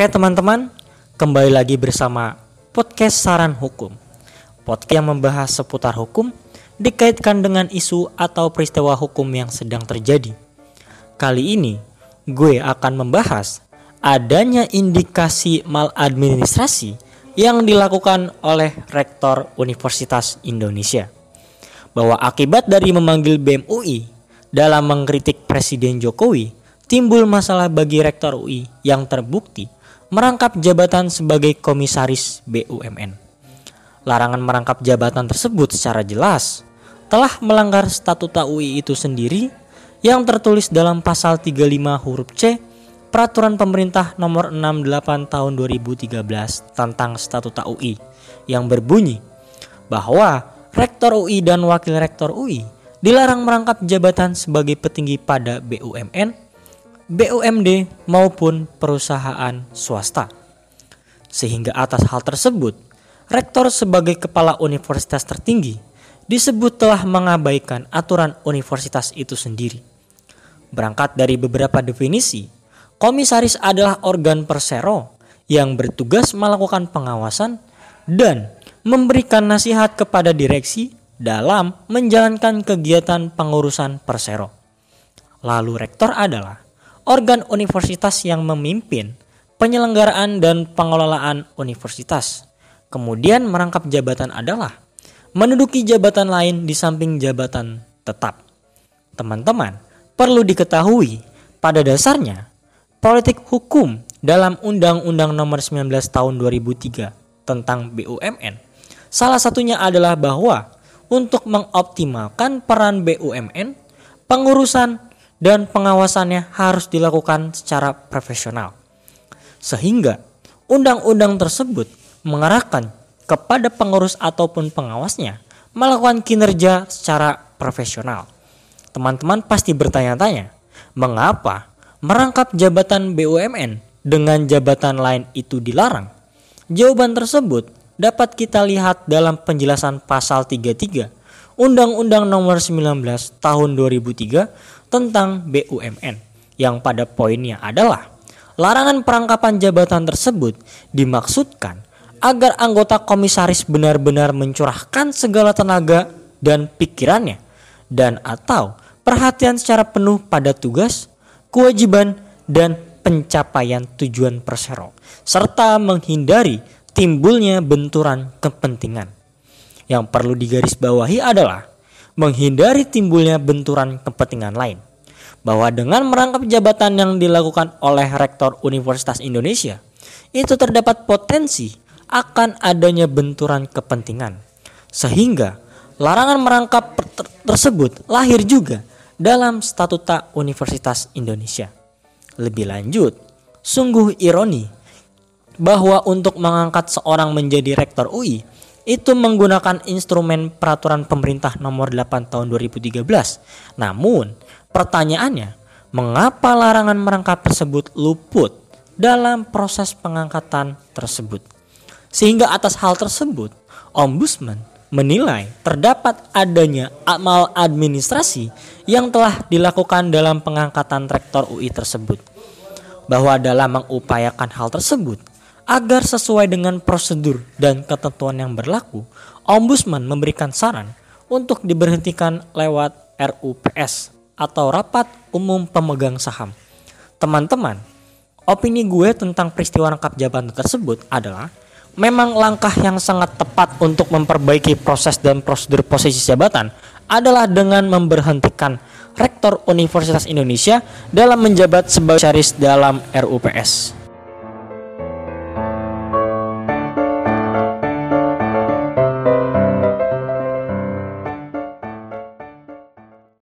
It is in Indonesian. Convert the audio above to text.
Oke teman-teman, kembali lagi bersama podcast Saran Hukum. Podcast yang membahas seputar hukum dikaitkan dengan isu atau peristiwa hukum yang sedang terjadi. Kali ini, gue akan membahas adanya indikasi maladministrasi yang dilakukan oleh Rektor Universitas Indonesia. Bahwa akibat dari memanggil BEM UI dalam mengkritik Presiden Jokowi, timbul masalah bagi Rektor UI yang terbukti merangkap jabatan sebagai komisaris BUMN. Larangan merangkap jabatan tersebut secara jelas telah melanggar statuta UI itu sendiri yang tertulis dalam pasal 35 huruf C Peraturan Pemerintah Nomor 68 Tahun 2013 tentang Statuta UI yang berbunyi bahwa Rektor UI dan Wakil Rektor UI dilarang merangkap jabatan sebagai petinggi pada BUMN BUMD maupun perusahaan swasta. Sehingga atas hal tersebut, rektor sebagai kepala universitas tertinggi disebut telah mengabaikan aturan universitas itu sendiri. Berangkat dari beberapa definisi, komisaris adalah organ persero yang bertugas melakukan pengawasan dan memberikan nasihat kepada direksi dalam menjalankan kegiatan pengurusan persero. Lalu rektor adalah organ universitas yang memimpin penyelenggaraan dan pengelolaan universitas. Kemudian merangkap jabatan adalah menduduki jabatan lain di samping jabatan tetap. Teman-teman, perlu diketahui pada dasarnya politik hukum dalam Undang-Undang Nomor 19 Tahun 2003 tentang BUMN salah satunya adalah bahwa untuk mengoptimalkan peran BUMN, pengurusan dan pengawasannya harus dilakukan secara profesional. Sehingga undang-undang tersebut mengarahkan kepada pengurus ataupun pengawasnya melakukan kinerja secara profesional. Teman-teman pasti bertanya-tanya, mengapa merangkap jabatan BUMN dengan jabatan lain itu dilarang? Jawaban tersebut dapat kita lihat dalam penjelasan pasal 33 Undang-Undang Nomor 19 Tahun 2003 tentang BUMN yang pada poinnya adalah larangan perangkapan jabatan tersebut dimaksudkan agar anggota komisaris benar-benar mencurahkan segala tenaga dan pikirannya dan atau perhatian secara penuh pada tugas, kewajiban, dan pencapaian tujuan persero serta menghindari timbulnya benturan kepentingan. Yang perlu digarisbawahi adalah menghindari timbulnya benturan kepentingan lain. Bahwa dengan merangkap jabatan yang dilakukan oleh Rektor Universitas Indonesia, itu terdapat potensi akan adanya benturan kepentingan. Sehingga larangan merangkap ter tersebut lahir juga dalam Statuta Universitas Indonesia. Lebih lanjut, sungguh ironi bahwa untuk mengangkat seorang menjadi rektor UI itu menggunakan instrumen peraturan pemerintah nomor 8 tahun 2013. Namun, pertanyaannya, mengapa larangan merangkap tersebut luput dalam proses pengangkatan tersebut? Sehingga atas hal tersebut, Ombudsman menilai terdapat adanya amal administrasi yang telah dilakukan dalam pengangkatan rektor UI tersebut. Bahwa dalam mengupayakan hal tersebut, Agar sesuai dengan prosedur dan ketentuan yang berlaku, Ombudsman memberikan saran untuk diberhentikan lewat RUPS atau Rapat Umum Pemegang Saham. Teman-teman, opini gue tentang peristiwa rangkap jabatan tersebut adalah memang langkah yang sangat tepat untuk memperbaiki proses dan prosedur posisi jabatan adalah dengan memberhentikan Rektor Universitas Indonesia dalam menjabat sebagai syaris dalam RUPS.